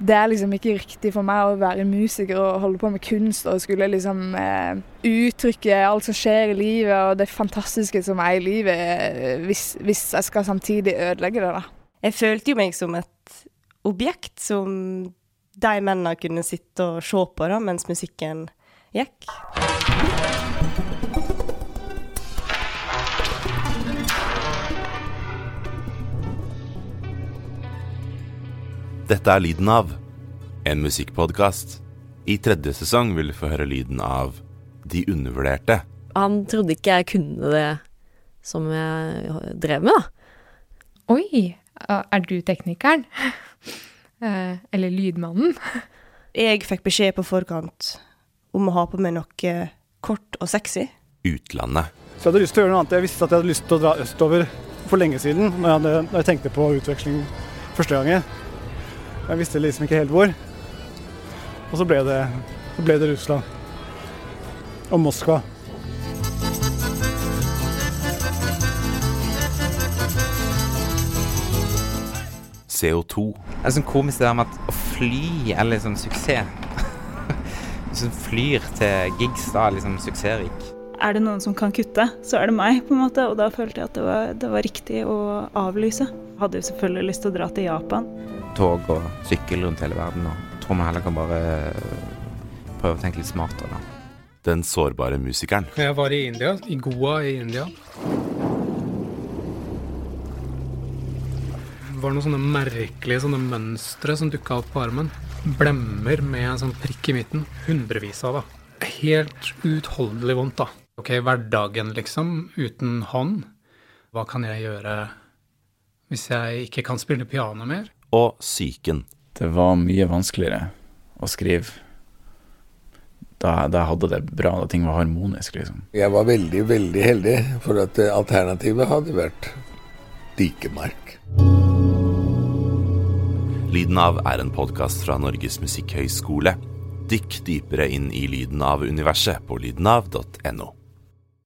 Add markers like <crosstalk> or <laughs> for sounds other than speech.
det er liksom ikke riktig for meg å være musiker og holde på med kunst og skulle liksom eh, uttrykke alt som skjer i livet og det fantastiske som er i livet, eh, hvis, hvis, jeg skal samtidig ødelegge det. da. Jeg følte jo meg som et objekt som de mennene kunne sitte og se på da, mens musikken gikk. Dette er lyden av en musikkpodkast. I tredje sesong vil du få høre lyden av De undervurderte. Han trodde ikke jeg kunne det som jeg drev med, da. Oi, er du teknikeren? <laughs> Eh, eller lydmannen? <laughs> Jeg fikk beskjed på forkant om å ha på meg noe kort og sexy. Utlandet. Så jeg hadde lyst til å gjøre noe annet. Jeg visste at jeg hadde lyst til å dra østover for lenge siden, når jeg, hadde, når jeg tenkte på utveksling første gangen. Jeg visste liksom ikke helt hvor. Og så ble det, så ble det Russland. Og Moskva. CO2. Det er sånn komisk det der med at å fly er liksom suksess. <laughs> Hvis du flyr til gigs, da er liksom suksessrik. Er det noen som kan kutte, så er det meg, på en måte. Og da følte jeg at det var, det var riktig å avlyse. Hadde jo selvfølgelig lyst til å dra til Japan. Tog og sykkel rundt hele verden. Og tror man heller kan bare prøve å tenke litt smartere, da. Den sårbare musikeren. Jeg var i India, i Goa i India. Det var noen sånne merkelige sånne mønstre som dukka opp på armen. Blemmer med en sånn prikk i midten. Hundrevis av det. Helt uutholdelig vondt, da. Ok, hverdagen, liksom, uten hånd. Hva kan jeg gjøre hvis jeg ikke kan spille piano mer? Og psyken. Det var mye vanskeligere å skrive da, da hadde det bra, da ting var harmonisk, liksom. Jeg var veldig, veldig heldig, for at eh, alternativet hadde vært dikemark. Lyden av er en podkast fra Norges musikkhøgskole. Dykk dypere inn i lyden av universet på lydenav.no.